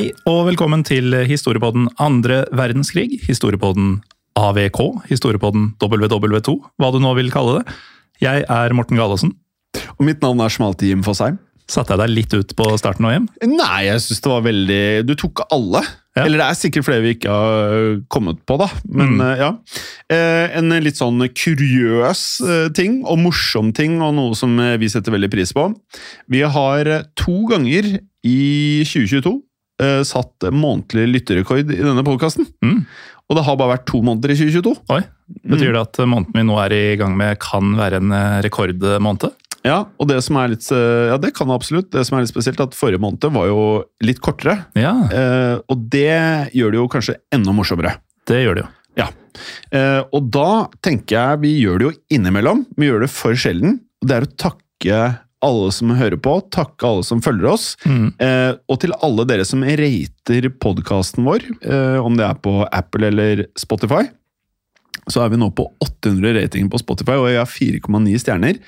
Hei og velkommen til historiepodden andre verdenskrig, historiepodden AVK, historiepodden WW2, hva du nå vil kalle det. Jeg er Morten Galaasen. Og mitt navn er Smalte Jim Fosheim. Satte jeg deg litt ut på starten og hjem? Nei, jeg syns det var veldig Du tok alle. Ja. Eller det er sikkert flere vi ikke har kommet på, da. Men Mm. eh, ja. Eh, En litt sånn kuriøs eh, ting, og morsom ting, og noe som vi setter veldig pris på. Vi har to ganger i 2022 eh, satt månedlig lytterrekord i denne podkasten. Mm. Og det har bare vært to måneder i 2022. Oi, Betyr det at måneden vi nå er i gang med kan være en eh, rekordmåned? Ja, og det som er litt eh, Ja, det kan absolutt. Det som er litt spesielt, at forrige måned var jo litt kortere. Ja, Eh, og det gjør det jo kanskje enda morsommere. det gjør det jo. Ja. Eh, og da tenker jeg vi gjør det jo innimellom. Vi gjør det for sjelden. Og det er å takke alle som hører på, takke alle som følger oss. Mm. Eh, og til alle dere som rater podkasten vår, eh, om det er på Apple eller Spotify. Så er vi nå på 800 ratinger på Spotify, og jeg har 4,9 stjerner.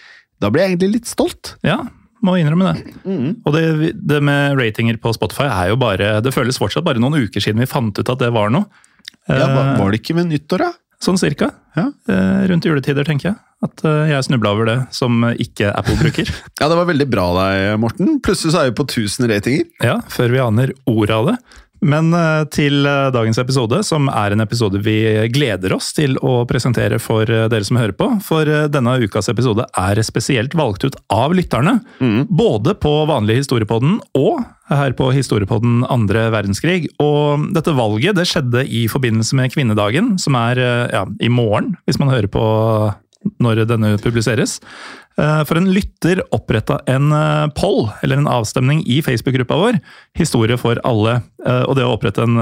Da blir jeg egentlig litt stolt. Ja, må innrømme det. Og det, det med ratinger på Spotify er jo bare Det føles fortsatt bare noen uker siden vi fant ut at det var noe. Ja, var, Eh, det ikke ved nyttår, da? Sånn cirka. Ja. Eh, Rundt juletider, tenker jeg. At eh, jeg snubla over det som ikke Apple-bruker. Ja, det var veldig bra deg, Morten. Plutselig så er vi på 1000 ratinger. ja, før vi aner ordet av det. Men eh, til eh, dagens episode, som er en episode vi gleder oss til å presentere for dere som hører på. For denne ukas episode er spesielt valgt ut av lytterne. Både på vanlig Historiepodden og her på Historiepodden andre verdenskrig. Og dette valget det skjedde i forbindelse med kvinnedagen, som er ja, i morgen, hvis man hører på når denne publiseres. Eh, For en lytter oppretta en eh, poll, eller en avstemning, i Facebook-gruppa vår. Historie for alle. Eh, Og det å opprette en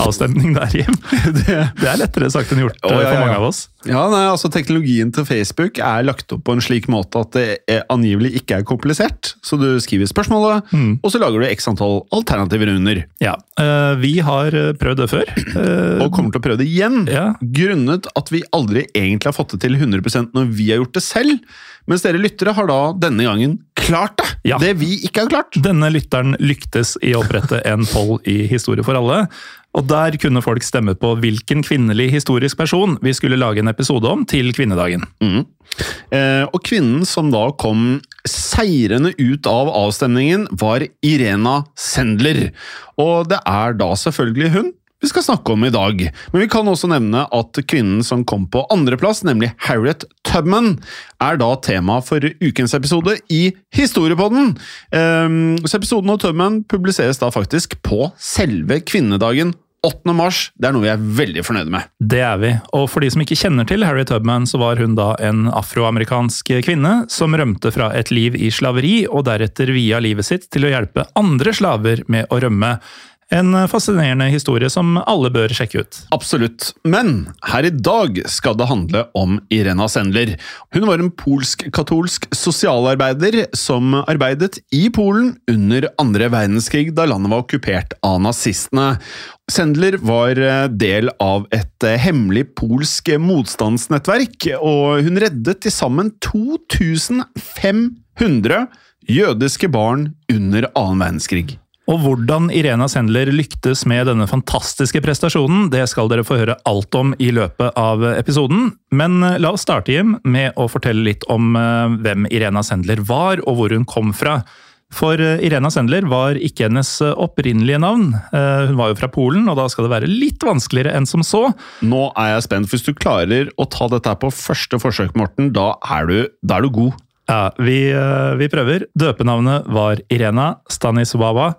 avstemning der, Jim, det, det er lettere sagt enn gjort ja, for mange av oss. Ja, nei, altså Teknologien til Facebook er lagt opp på en slik måte at det er, angivelig ikke er komplisert. Så du skriver spørsmålet, Mm. og så lager du x antall alternativer under. Ja, uh, Vi har eh, prøvd det før. Uh, Og kommer til å prøve det igjen. Ja. Grunnet at vi aldri egentlig har fått det til 100% når vi har gjort det selv. Mens dere lyttere har da denne gangen klart det! Ja. Det vi ikke har klart. Denne lytteren lyktes i å opprette en poll i Historie for alle. Og der kunne folk stemme på hvilken kvinnelig historisk person vi skulle lage en episode om til kvinnedagen. Mm. Eh, og kvinnen som da kom seirende ut av avstemningen, var Irena Sendler. Og det er da selvfølgelig hun vi skal snakke om i dag. Men vi kan også nevne at kvinnen som kom på andreplass, nemlig Harriet Tubman, er da tema for ukens episode i Historiepodden. Ehm, så episoden av Tubman publiseres da faktisk på selve kvinnedagen 8. mars. Det er noe vi er veldig fornøyde med. Det er vi. Og for de som ikke kjenner til Harriet Tubman, så var hun da en afroamerikansk kvinne som rømte fra et liv i slaveri, og deretter via livet sitt til å hjelpe andre slaver med å rømme. En fascinerende historie som alle bør sjekke ut. Absolutt. Men her i dag skal det handle om Irena Sendler. Hun var en polsk-katolsk sosialarbeider som arbeidet i Polen under andre verdenskrig, da landet var okkupert av nazistene. Sendler var eh, del av et eh, hemmelig polsk motstandsnettverk, og hun reddet til sammen 2500 jødiske barn under annen verdenskrig. Og hvordan Irena Sendler lyktes med denne fantastiske prestasjonen, det skal dere få høre alt om i løpet av episoden. Men eh, la oss starte, Jim, med å fortelle litt om eh, hvem Irena Sendler var, og hvor hun kom fra. For eh, Irena Sendler var ikke hennes opprinnelige navn. Hun var jo fra Polen, og da skal det være litt vanskeligere enn som så. Nå er jeg spent. Hvis du klarer å ta dette på første forsøk, Morten, da er du, da er du god. Ja, vi, eh, vi prøver. Døpenavnet var Irena Staniswava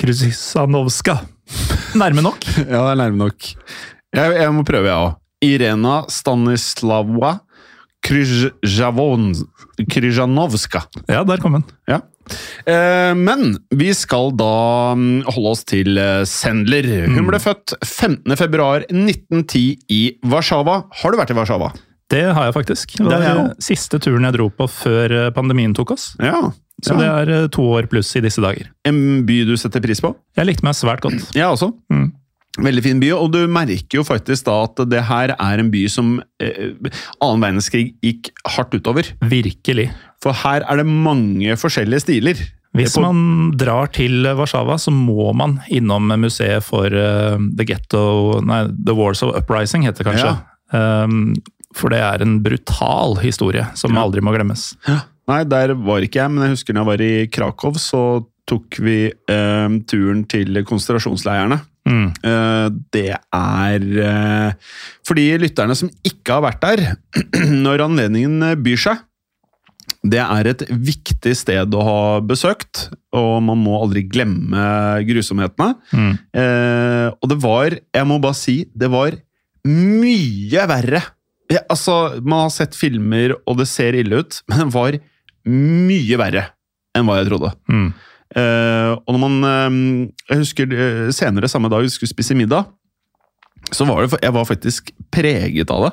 Krusanovska. Nærme nok. Ja, det er nærme nok. Jeg, jeg må prøve, jeg òg. Irena Stanislava Kryzjanovska. Ja, der kom den. Ja. Eh, men vi skal da mm, holde oss til eh, Sendler. Hun ble født 15.2.1910 i Warszawa. Har du vært i Warszawa? Det har jeg faktisk. Det er også. siste turen jeg dro på før eh, pandemien tok oss. Ja. Så ja. det er eh, to år pluss i disse dager. En by du setter pris på? Jeg likte meg svært godt. Jeg også. Mm. Veldig fin by, og du merker jo faktisk da at det her er en by som eh, annen verdenskrig gikk hardt utover. Virkelig. For her er det mange forskjellige stiler. Hvis man drar til Warszawa, så må man innom museet for uh, The Ghetto Nei, The Wars of Uprising, heter det kanskje. Um, for det er en brutal historie som Ja. aldri må glemmes. Nei, der var ikke jeg, men jeg husker når jeg var i Krakow, så tok vi eh, turen til konsentrasjonsleirene. Mm. Eh, det er eh, For de lytterne som ikke har vært der, når anledningen byr seg Det er et viktig sted å ha besøkt, og man må aldri glemme grusomhetene. Mm. Eh, og det var, jeg må bare si, det var mye verre. Ja, altså, Man har sett filmer, og det ser ille ut, men det var mye verre enn hva jeg trodde. Mm. Eh, og når man eh, Jeg husker eh, senere samme dag vi skulle spise middag, så var det Jeg var faktisk preget av det.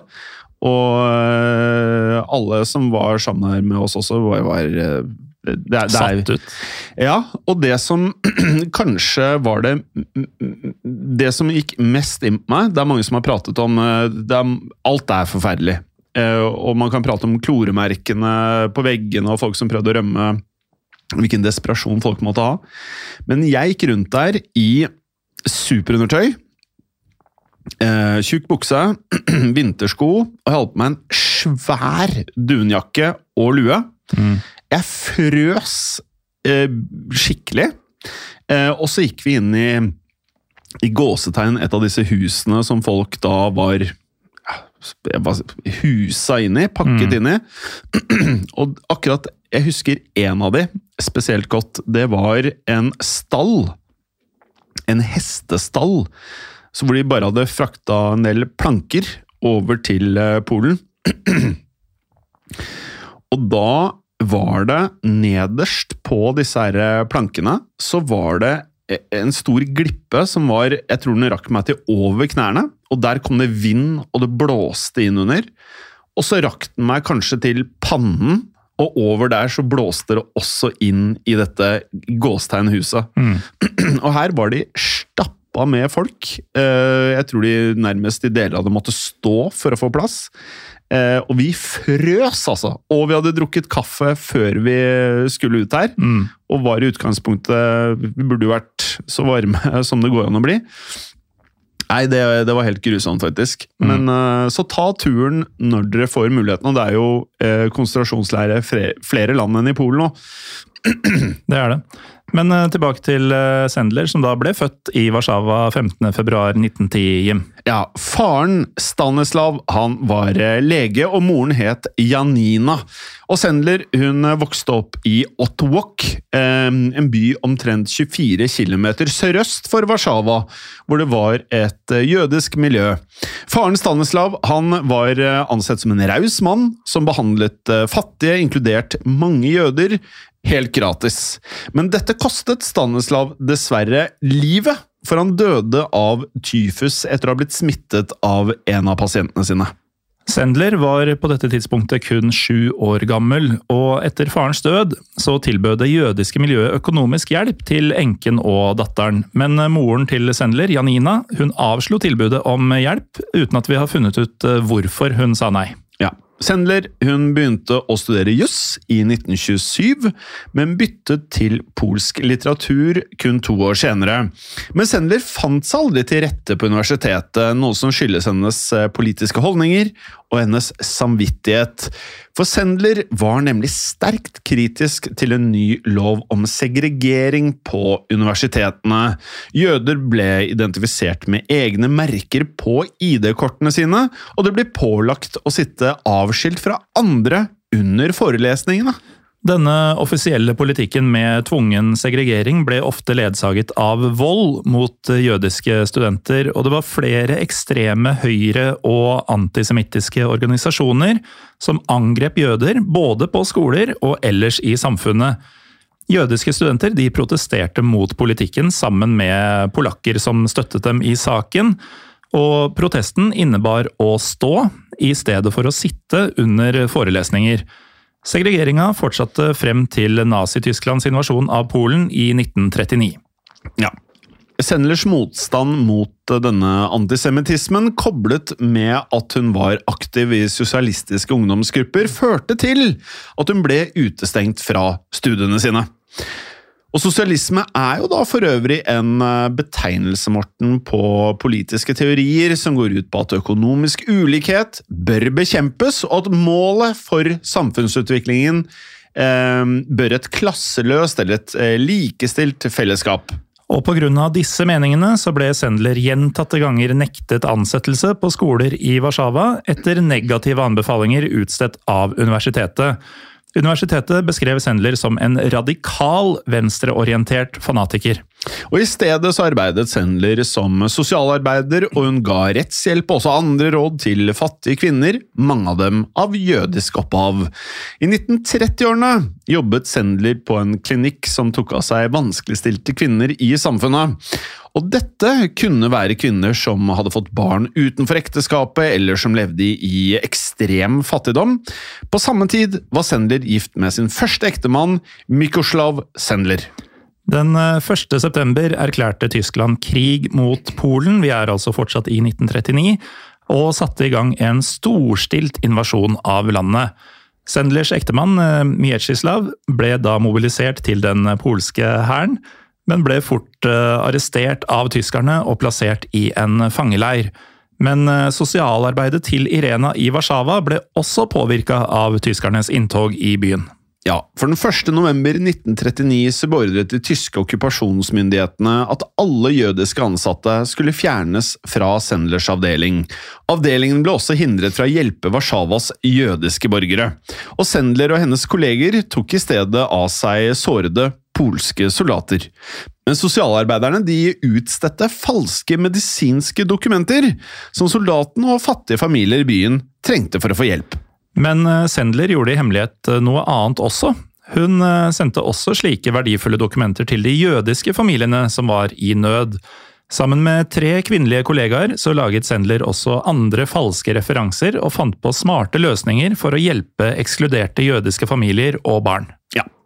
Og eh, alle som var sammen her med oss også, var, var eh, det, det, er- Satt ut. ja, og det som kanskje var det Det som gikk mest inn på meg Det er mange som har pratet om eh, det er, Alt er forferdelig. Og man kan prate om kloremerkene på veggene og folk som prøvde å rømme. Hvilken desperasjon folk måtte ha. Men jeg gikk rundt der i superundertøy. Eh, tjukk bukse, vintersko, og jeg holdt på meg en svær dunjakke og lue. Mm. Jeg frøs eh, skikkelig. Eh, og så gikk vi inn i, i gåsetegn et av disse husene som folk da var jeg husa inn i, pakket inn i. og akkurat Jeg husker en av de spesielt godt. Det var en stall. En hestestall. Så hvor de bare hadde frakta en del planker over til eh, Polen. Og da var det nederst på disse her eh, plankene, så var det e- en stor glippe som var Jeg tror den rakk meg til over knærne. Og der kom det vind, og det blåste inn under. Og så rakk den meg kanskje til pannen, og over der så blåste det også inn i dette gåstegnhuset. Mm. Og her var de stappa med folk. Eh, Jeg tror de nærmest i deler av det måtte stå for å få plass. Eh, Og vi frøs, altså! Og vi hadde drukket kaffe før vi skulle ut her. Mm. Og var i utgangspunktet Vi burde jo vært så varme som det går an å bli. Nei, det, det var helt grusomt, faktisk. Men eh, så ta turen når dere får muligheten. Og det er jo uh, konsentrasjonsleire flere land enn i Polen nå. Det er det. Men eh, tilbake til eh, Sendler, som da ble født i Warszawa 15.2.1910. Jim. Ja, Faren Stanislav han var eh, lege, og moren het Janina. Og Sendler hun vokste opp i eh, en by omtrent 24 km sørøst for Warszawa, hvor det var et jødisk miljø. Faren Stanislav han var ansett som en raus mann, som behandlet eh, fattige, inkludert mange jøder, helt gratis. Men dette kostet Stanislav dessverre livet, for han døde av tyfus etter å ha blitt smittet av en av pasientene sine. Sendler var på dette tidspunktet kun sju år gammel, og etter farens død så tilbød det jødiske miljøet økonomisk hjelp til enken og datteren. Men moren til Sendler, Janina, hun avslo tilbudet om hjelp, uten at vi har funnet ut eh, hvorfor hun sa nei. Ja. Sendler hun begynte å studere juss i 1927, men byttet til polsk litteratur kun to år senere. Men Sendler fant seg aldri til rette på universitetet, noe som skyldes hennes eh, politiske holdninger og hennes samvittighet. For Sendler var nemlig sterkt kritisk til en ny lov om segregering på universitetene. Jøder ble identifisert med egne merker på ID-kortene sine, og det ble pålagt å sitte avskilt fra andre under forelesningene. Denne offisielle politikken med tvungen segregering ble ofte ledsaget av vold mot jødiske studenter, og det var flere ekstreme høyre- og antisemittiske organisasjoner som angrep jøder både på skoler og ellers i samfunnet. Jødiske studenter de protesterte mot politikken sammen med polakker som støttet dem i saken. Og protesten innebar å stå, i stedet for å sitte under forelesninger. Segregeringa fortsatte frem til Nazi-Tysklands invasjon av Polen i 1939. Ja. Sendlers motstand mot denne antisemittismen, koblet med at hun var aktiv i sosialistiske ungdomsgrupper, førte til at hun ble utestengt fra studiene sine. Og sosialisme er jo da for øvrig en eh, betegnelse, Morten, på politiske teorier som går ut på at økonomisk ulikhet bør bekjempes, og at målet for samfunnsutviklingen eh, bør et klasseløst eller et eh, likestilt fellesskap. Og pga. disse meningene så ble Sendler gjentatte ganger nektet ansettelse på skoler i Warszawa etter negative anbefalinger utstedt av universitetet. Universitetet beskrev Sendler som en radikal venstreorientert fanatiker. Og I stedet så arbeidet Sendler som sosialarbeider, og hun ga rettshjelp og også andre råd til fattige kvinner, mange av dem av jødisk opphav. I 1930-årene jobbet Sendler på en klinikk som tok av seg vanskeligstilte kvinner i samfunnet. Og dette kunne være kvinner som hadde fått barn utenfor ekteskapet, eller som levde i ekstrem fattigdom. På samme tid var Sendler gift med sin første ektemann, Mikoslav Sendler. Den 1. Eh, september erklærte Tyskland krig mot Polen, vi er altså fortsatt i 1939, og satte i gang en storstilt invasjon av landet. Sendlers ektemann, eh, ble da mobilisert til den polske hæren, men ble fort eh, arrestert av tyskerne og plassert i en fangeleir. Men sosialarbeidet til Irena i Warszawa ble også påvirka av tyskernes inntog i byen. Ja, for den 1. november 1939 så beordret de tyske okkupasjonsmyndighetene at alle jødiske ansatte skulle fjernes fra Sendlers avdeling. Avdelingen ble også hindret fra å hjelpe Warszawas jødiske borgere. Og Sendler og hennes kolleger tok i stedet av seg sårede polske soldater. Men sosialarbeiderne de utstedte falske medisinske dokumenter, som soldatene og fattige familier i byen trengte for å få hjelp. Men eh, Sendler gjorde i hemmelighet eh, noe annet også. Hun eh, sendte også slike verdifulle dokumenter til de jødiske familiene som var i nød. Sammen med tre kvinnelige kollegaer så laget Sendler også andre falske referanser og fant på smarte løsninger for å hjelpe ekskluderte jødiske familier og barn.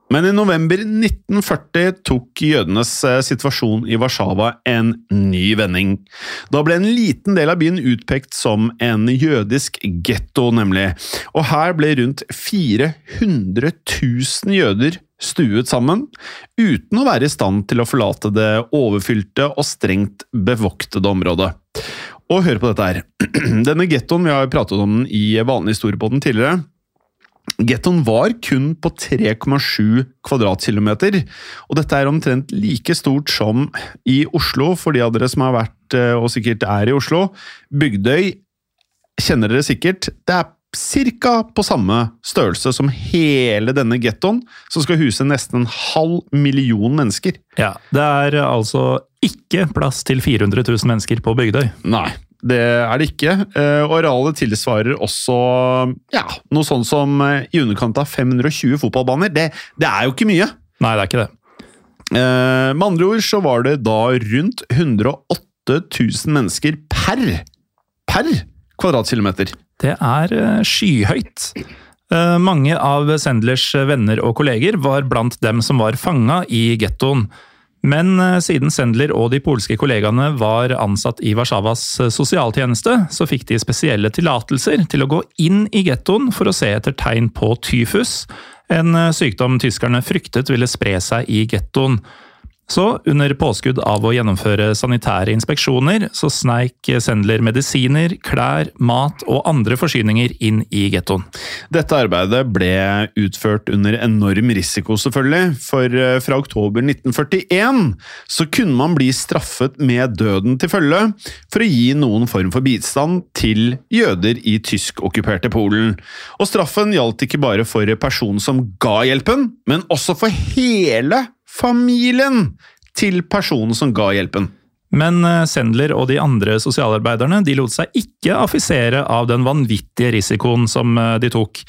Men i november 1940 tok jødenes eh, situasjon i Warszawa en ny vending. Da ble en liten del av byen utpekt som en jødisk getto, nemlig. Og her ble rundt 400 000 jøder stuet sammen, uten å være i stand til å forlate det overfylte og strengt bevoktede området. Og hør på dette her. Denne gettoen, vi har pratet om i vanlig historie på den tidligere, Gettoen var kun på 3,7 kvadratkilometer, og dette er omtrent like stort som i Oslo, for de av dere som har vært eh, og sikkert er i Oslo. Bygdøy kjenner dere sikkert. Det er ca. på samme størrelse som hele denne gettoen, som skal huse nesten en halv million mennesker. Ja, Det er altså ikke plass til 400 000 mennesker på Bygdøy. Nei, det er det ikke. Eh, og arealet tilsvarer også ja, noe sånn som eh, i underkant av 520 fotballbaner. Det, det, er jo ikke mye! Nei, det er ikke det. Eh, med andre ord så var det da rundt 108 000 mennesker per, per kvadratkilometer. Det er skyhøyt. Mange av Sendlers venner og kolleger var blant dem som var fanga i gettoen. Men eh, siden Sendler og de polske kollegaene var ansatt i Warszawas eh, sosialtjeneste, så fikk de spesielle tillatelser til å gå inn i gettoen for å se etter tegn på tyfus, en eh, sykdom tyskerne fryktet ville spre seg i gettoen. Så, under påskudd av å gjennomføre sanitære inspeksjoner, så sneik Sendler medisiner, klær, mat og andre forsyninger inn i gettoen. Dette arbeidet ble utført under enorm risiko, selvfølgelig, for eh, fra oktober 1941 så kunne man bli straffet med døden til følge for å gi noen form for bistand til jøder i tysk-okkuperte Polen. Og straffen gjaldt ikke bare for personen som ga hjelpen, men også for hele familien til personen som ga hjelpen. Men eh, Sendler og de andre sosialarbeiderne de lot seg ikke affisere av den vanvittige risikoen som eh, de tok.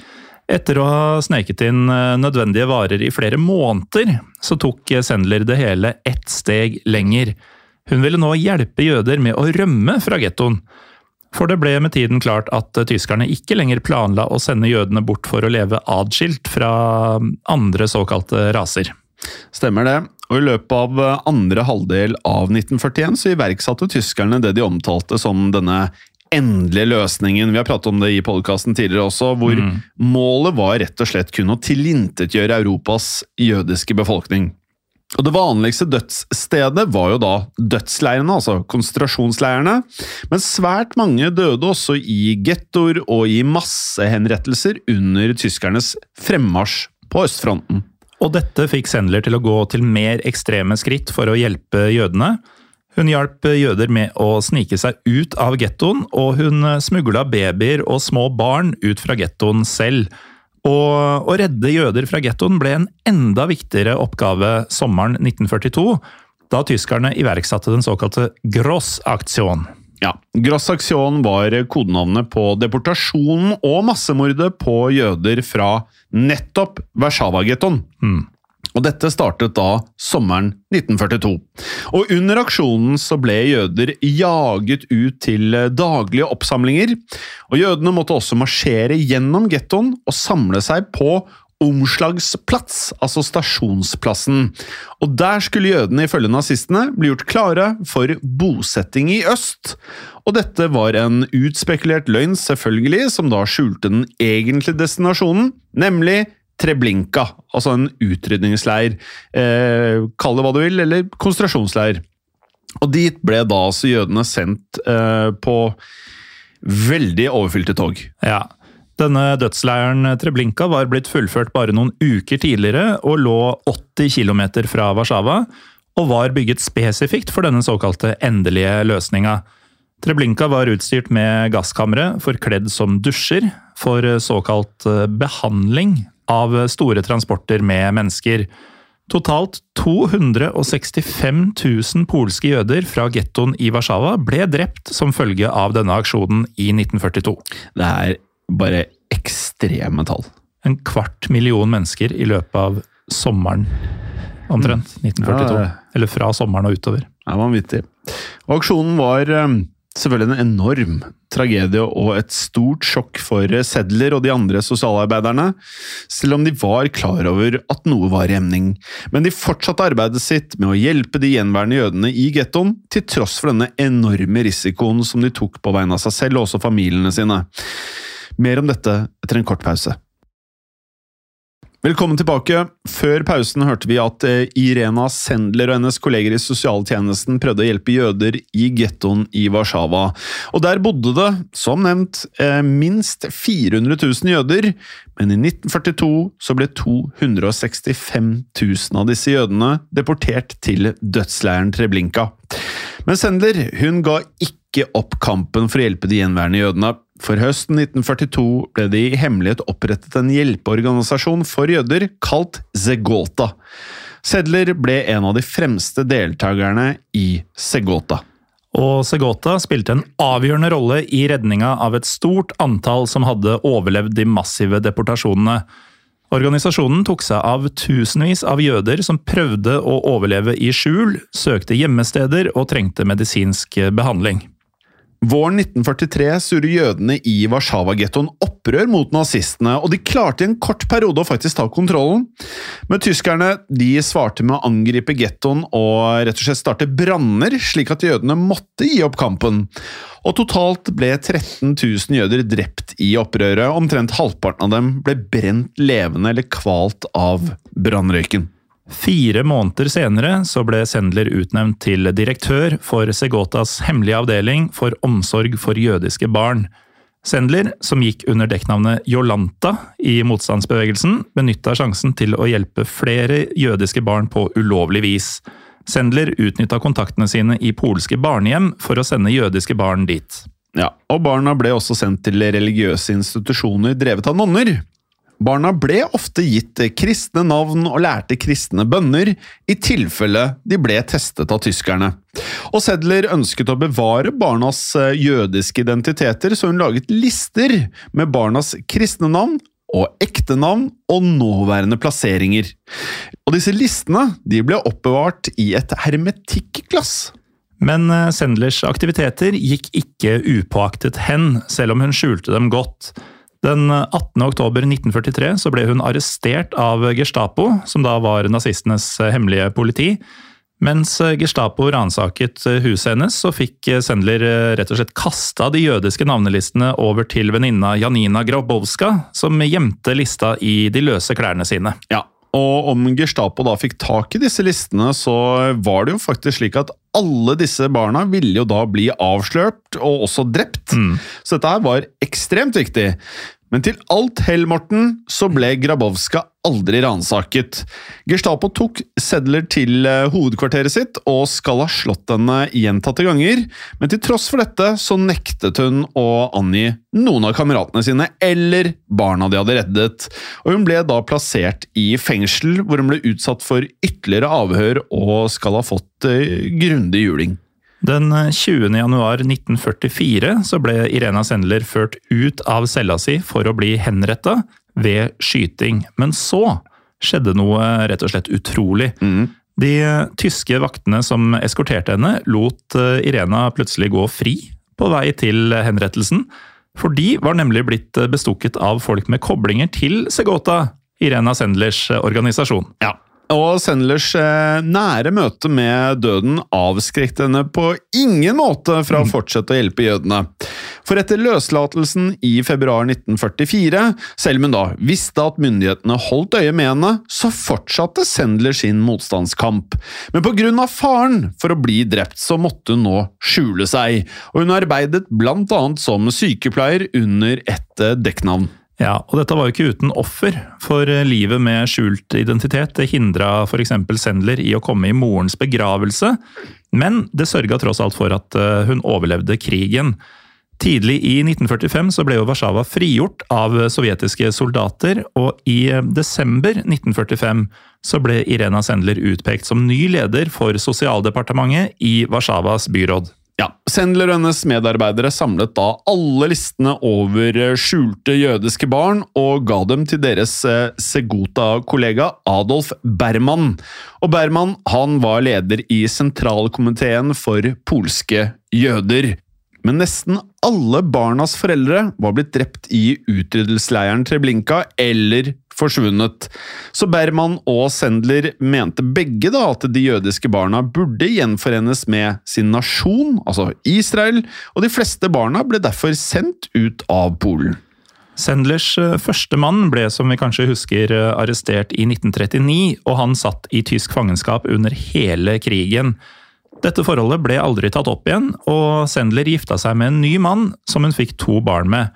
Etter å ha sneket inn eh, nødvendige varer i flere måneder, så tok Sendler det hele ett steg lenger. Hun ville nå hjelpe jøder med å rømme fra gettoen. For det ble med tiden klart at tyskerne ikke lenger planla å sende jødene bort for å leve adskilt fra andre såkalte raser. Stemmer det. Og I løpet av andre halvdel av 1941 så iverksatte tyskerne det de omtalte som denne endelige løsningen. Vi har pratet om det i podkasten tidligere også, hvor målet var rett og slett kun å tilintetgjøre Europas jødiske befolkning. Og Det vanligste dødsstedet var jo da dødsleirene, altså konsentrasjonsleirene. Men svært mange døde også i gettoer og i massehenrettelser under tyskernes fremmarsj på østfronten. Og dette fikk Sendler til å gå til mer ekstreme skritt for å hjelpe jødene. Hun hjalp jøder med å snike seg ut av gettoen, og hun smugla babyer og små barn ut fra gettoen selv. Og å redde jøder fra gettoen ble en enda viktigere oppgave sommeren 1942, da tyskerne iverksatte den såkalte Gross-aksjon. Ja, Gross-aksjon var kodenavnet på deportasjonen og massemordet på jøder fra nettopp Warszawa-gettoen. Og Dette startet da sommeren 1942. Og Under aksjonen så ble jøder jaget ut til daglige oppsamlinger. og Jødene måtte også marsjere gjennom gettoen og samle seg på omslagsplats, altså stasjonsplassen. Og Der skulle jødene ifølge nazistene bli gjort klare for bosetting i øst. Og dette var en utspekulert løgn, selvfølgelig, som da skjulte den egentlige destinasjonen, nemlig Treblinka, altså en utrydningsleir. Eh, Kall det hva du vil, eller konsentrasjonsleir. Og dit ble da altså jødene sendt eh, på veldig overfylte tog. Ja. Denne dødsleiren Treblinka var blitt fullført bare noen uker tidligere og lå 80 km fra Warszawa, og var bygget spesifikt for denne såkalte endelige løsninga. Treblinka var utstyrt med gasskamre forkledd som dusjer for såkalt behandling av store transporter med mennesker. Totalt 265 000 polske jøder fra gettoen i Warszawa ble drept som følge av denne aksjonen i 1942. Det er bare ekstreme tall. En kvart million mennesker i løpet av sommeren omtrent. 1942. Ja, ja. Eller fra sommeren og utover. Det er vanvittig. Og aksjonen var eh, selvfølgelig en enorm tragedie og et stort sjokk for Sedler og de andre sosialarbeiderne, selv om de var klar over at noe var i emning. Men de fortsatte arbeidet sitt med å hjelpe de gjenværende jødene i gettoen, til tross for denne enorme risikoen som de tok på vegne av seg selv og også familiene sine. Mer om dette etter en kort pause. Velkommen tilbake. Før pausen hørte vi at eh, Irena Sendler og hennes kolleger i sosialtjenesten prøvde å hjelpe jøder i gettoen i Warszawa. Og der bodde det, som nevnt, eh, minst 400 000 jøder, men i 1942 så ble 265 000 av disse jødene deportert til dødsleiren Treblinka. Men Sendler hun ga ikke opp kampen for å hjelpe de gjenværende jødene. For høsten 1942 ble det i hemmelighet opprettet en hjelpeorganisasjon for jøder kalt Zegota. Sedler ble en av de fremste deltakerne i Segota. Og Segota spilte en avgjørende rolle i redninga av et stort antall som hadde overlevd de massive deportasjonene. Organisasjonen tok seg av tusenvis av jøder som prøvde å overleve i skjul, søkte gjemmesteder og trengte medisinsk behandling. Våren 1943 surrer jødene i Warszawa-gettoen opprør mot nazistene, og de klarte i en kort periode å faktisk ta kontrollen. Men tyskerne de svarte med å angripe gettoen og rett og slett starte branner, slik at jødene måtte gi opp kampen. Og totalt ble 13 000 jøder drept i opprøret, omtrent halvparten av dem ble brent levende eller kvalt av brannrøyken. Fire måneder senere så ble Sendler utnevnt til direktør for Segotas hemmelige avdeling for omsorg for jødiske barn. Sendler, som gikk under dekknavnet Jolanta i motstandsbevegelsen, benytta sjansen til å hjelpe flere jødiske barn på ulovlig vis. Sendler utnytta kontaktene sine i polske barnehjem for å sende jødiske barn dit. Ja, og barna ble også sendt til religiøse institusjoner drevet av nonner. Barna ble ofte gitt kristne navn og lærte kristne bønner, i tilfelle de ble testet av tyskerne. Og Sedler ønsket å bevare barnas eh, jødiske identiteter, så hun laget lister med barnas kristne navn og ekte navn og nåværende plasseringer. Og disse listene ble oppbevart i et hermetikkglass. Men eh, Sendlers aktiviteter gikk ikke upåaktet hen, selv om hun skjulte dem godt. Den 18. oktober 1943 så ble hun arrestert av Gestapo, som da var nazistenes hemmelige politi. Mens Gestapo ransaket huset hennes, så fikk Sendler rett og slett kasta de jødiske navnelistene over til venninna Janina Grabowska, som gjemte lista i de løse klærne sine. Ja, og om Gestapo da fikk tak i disse listene, så var det jo faktisk slik at alle disse barna ville jo da bli avslørt og også drept. Så dette her var ekstremt viktig. Men til alt hell, Morten, så ble Grabowska aldri ransaket. Gestapo tok Sedler til eh, hovedkvarteret sitt og skal ha slått henne gjentatte ganger, men til tross for dette så nektet hun å angi noen av kameratene sine eller barna de hadde reddet, og hun ble da plassert i fengsel, hvor hun ble utsatt for ytterligere avhør og skal ha fått eh, grundig juling. Den 20. januar 1944 så ble Irena Sendler ført ut av cella si for å bli henretta ved skyting. Men så skjedde noe rett og slett utrolig. De tyske vaktene som eskorterte henne, lot eh, Irena plutselig gå fri på vei til henrettelsen. For de var nemlig blitt bestukket av folk med koblinger til Segota, Irena Sendlers organisasjon. Ja. Og Sendlers eh, nære møte med døden avskrekte henne på ingen måte fra å fortsette å hjelpe jødene. For etter løslatelsen i februar 1944, selv om hun da visste at myndighetene holdt øye med henne, så fortsatte Sendler sin motstandskamp. Men av faren for å bli drept, så måtte hun nå skjule seg, og hun arbeidet blant annet som sykepleier under et eh, dekknavn. Ja, og dette var jo ikke uten offer, for livet med skjult identitet det hindra f.eks. Sendler i å komme i morens begravelse, men det sørga tross alt for at eh, hun overlevde krigen. Tidlig i 1945 så ble jo Warszawa frigjort av sovjetiske soldater, og i eh, desember 1945 så ble Irena Sendler utpekt som ny leder for sosialdepartementet i Warszawas byråd. Ja, Sendler og hennes medarbeidere samlet da alle listene over eh, skjulte jødiske barn og ga dem til deres eh, Segota-kollega Adolf Berman. Og Berman han var leder i sentralkomiteen for polske jøder. Men nesten alle barnas foreldre var blitt drept i utryddelsesleiren Treblinka eller forsvunnet. Så Berman og Sendler mente begge da at de jødiske barna burde gjenforenes med sin nasjon, altså Israel, og de fleste barna ble derfor sendt ut av Polen. Sendlers eh, første mann ble, som vi kanskje husker, eh, arrestert i 1939, og han satt i tysk fangenskap under hele krigen. Dette forholdet ble aldri tatt opp igjen, og Sendler gifta seg med en ny mann som hun fikk to barn med.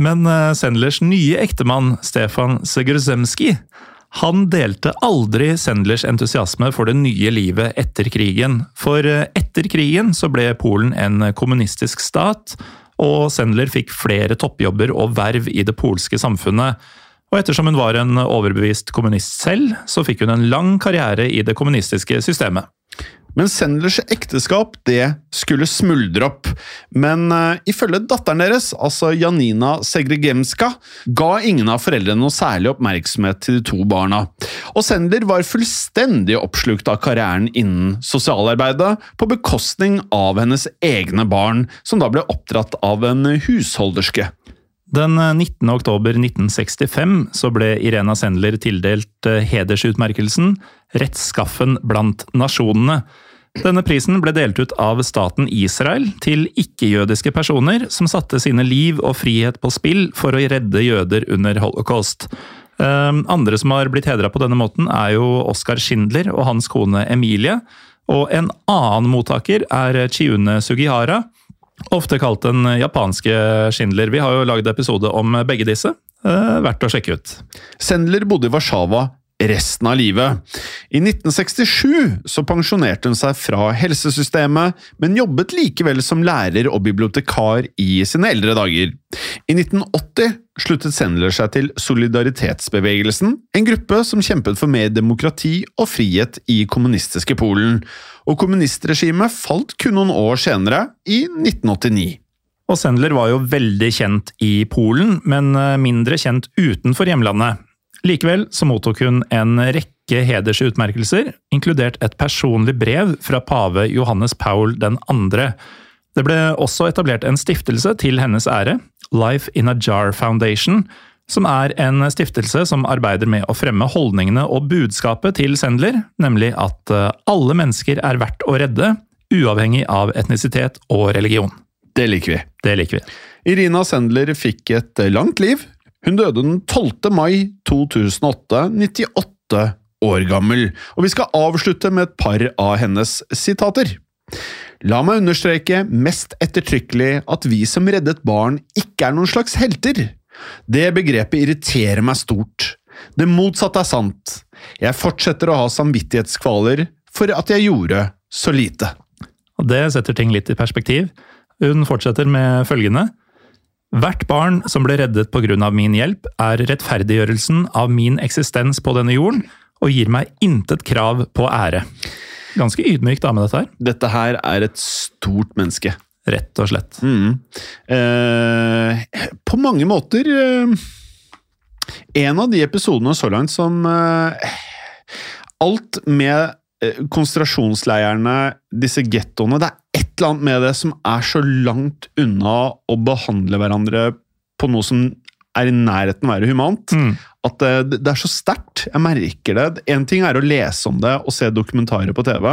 Men eh, Sendlers nye ektemann, Stefan Segerzemski, han delte aldri Sendlers entusiasme for det nye livet etter krigen. For eh, etter krigen så ble Polen en kommunistisk stat, og Sendler fikk flere toppjobber og verv i det polske samfunnet. Og ettersom hun var en overbevist kommunist selv, så fikk hun en lang karriere i det kommunistiske systemet. Men Sendlers ekteskap det skulle smuldre opp. Men uh, ifølge datteren deres, altså Janina Segregemska, ga ingen av foreldrene noe særlig oppmerksomhet til de to barna. Og Sendler var fullstendig oppslukt av karrieren innen sosialarbeidet, på bekostning av hennes egne barn, som da ble oppdratt av en husholderske. Den 19. oktober 1965 så ble Irena Sendler tildelt eh, hedersutmerkelsen Rettskaffen blant nasjonene. Denne prisen ble delt ut av staten Israel til ikke-jødiske personer som satte sine liv og frihet på spill for å redde jøder under holocaust. Eh, Andre som har blitt hedra på denne måten, er jo Oskar Schindler og hans kone Emilie. Og en annen mottaker er Chiune Sugihara, ofte kalt den japanske Schindler. Vi har jo lagd episode om begge disse. Eh, verdt å sjekke ut. Sendler bodde i Warszawa resten av livet. I 1967 så pensjonerte hun seg fra helsesystemet, men jobbet likevel som lærer og bibliotekar i sine eldre dager. I 1980 sluttet Sendler seg til Solidaritetsbevegelsen, en gruppe som kjempet for mer demokrati og frihet i kommunistiske Polen, og kommunistregimet falt kun noen år senere, i 1989. Og Sendler var jo veldig kjent i Polen, men eh, mindre kjent utenfor hjemlandet. Likevel så mottok hun en rekke hedersutmerkelser, inkludert et personlig brev fra pave Johannes Paul 2. Det ble også etablert en stiftelse til hennes ære, Life in a Jar Foundation, som er en stiftelse som arbeider med å fremme holdningene og budskapet til Sendler, nemlig at eh, alle mennesker er verdt å redde, uavhengig av etnisitet og religion. Det liker vi. Det liker vi. Irina Sendler fikk et langt liv. Hun døde den 12. mai 2008, 98 år gammel. Og vi skal avslutte med et par av hennes sitater. La meg understreke mest ettertrykkelig at vi som reddet barn ikke er noen slags helter. Det begrepet irriterer meg stort. Det motsatte er sant. Jeg fortsetter å ha samvittighetskvaler for at jeg gjorde så lite. Og det setter ting litt i perspektiv. Hun fortsetter med følgende. Hvert barn som ble reddet av min hjelp, er rettferdiggjørelsen av min eksistens på denne jorden, og gir meg intet krav på ære. Ganske ydmyk dame, dette her. Dette her er et stort menneske. Rett og slett. Mm. Eh, på mange måter eh, En av de episodene så langt som eh, Alt med eh, konsentrasjonsleirene, disse gettoene Det er et eller annet med det som er så langt unna å behandle hverandre på noe som er i nærheten av å være humant. Mm. At det, det er så sterkt. Jeg merker det. En ting er å lese om det og se dokumentarer på TV.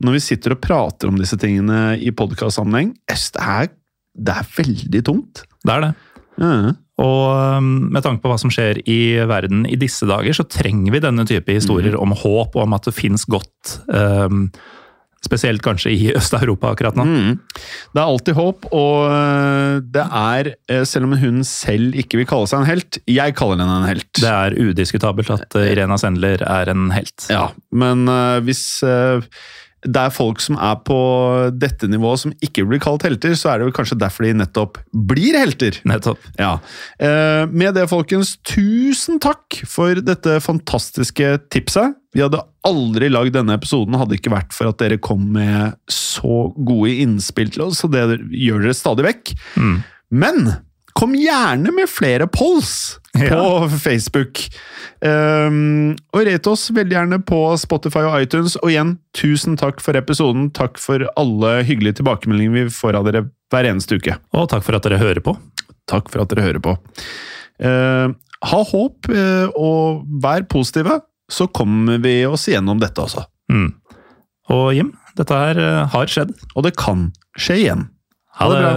Men når vi sitter og prater om disse tingene i podkastsammenheng, det, er- det er veldig tungt. Det er det. Mm. Og um, med tanke på hva som skjer i verden i disse dager, så trenger vi denne type historier om håp og om at det fins godt. Um, spesielt kanskje i Øst-Europa akkurat nå. Mm. Det er alltid håp, og øh, det er, øh, selv om hun selv ikke vil kalle seg en helt, jeg kaller henne en helt. Det er udiskutabelt at uh, Irena Sendler er en helt. Ja, men hvis det er folk som er på dette nivået som ikke blir kalt helter, så er det vel kanskje derfor de nettopp blir helter. Nettopp. Ja. Eh, med det, folkens, tusen takk for dette fantastiske tipset. Vi hadde aldri lagd denne episoden hadde ikke vært for at dere kom med så gode innspill til oss, og det gjør dere stadig vekk. Mm. Men kom gjerne med flere polls Ja. på Facebook. Um, og rate oss veldig gjerne på Spotify og iTunes. Og igjen, tusen takk for episoden. Takk for alle hyggelige tilbakemeldinger vi får av dere hver eneste uke. Og takk for at dere hører på. Takk for at dere hører på. Uh, ha håp, uh, og vær positive, så kommer vi oss igjennom dette også. Mm. Og Jim, dette her uh, har skjedd. Og det kan skje igjen. Ha det bra.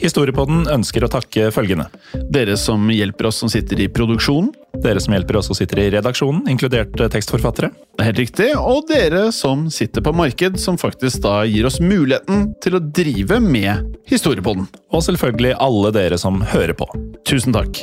Historiepodden ønsker å takke følgende. Dere som hjelper oss som sitter i produksjonen, Dere som hjelper oss som sitter i redaksjonen, inkludert eh, tekstforfattere. det er helt riktig, og dere som sitter på marked, som faktisk da gir oss muligheten til å drive med Historiepodden. Og selvfølgelig alle dere som hører på. Tusen takk.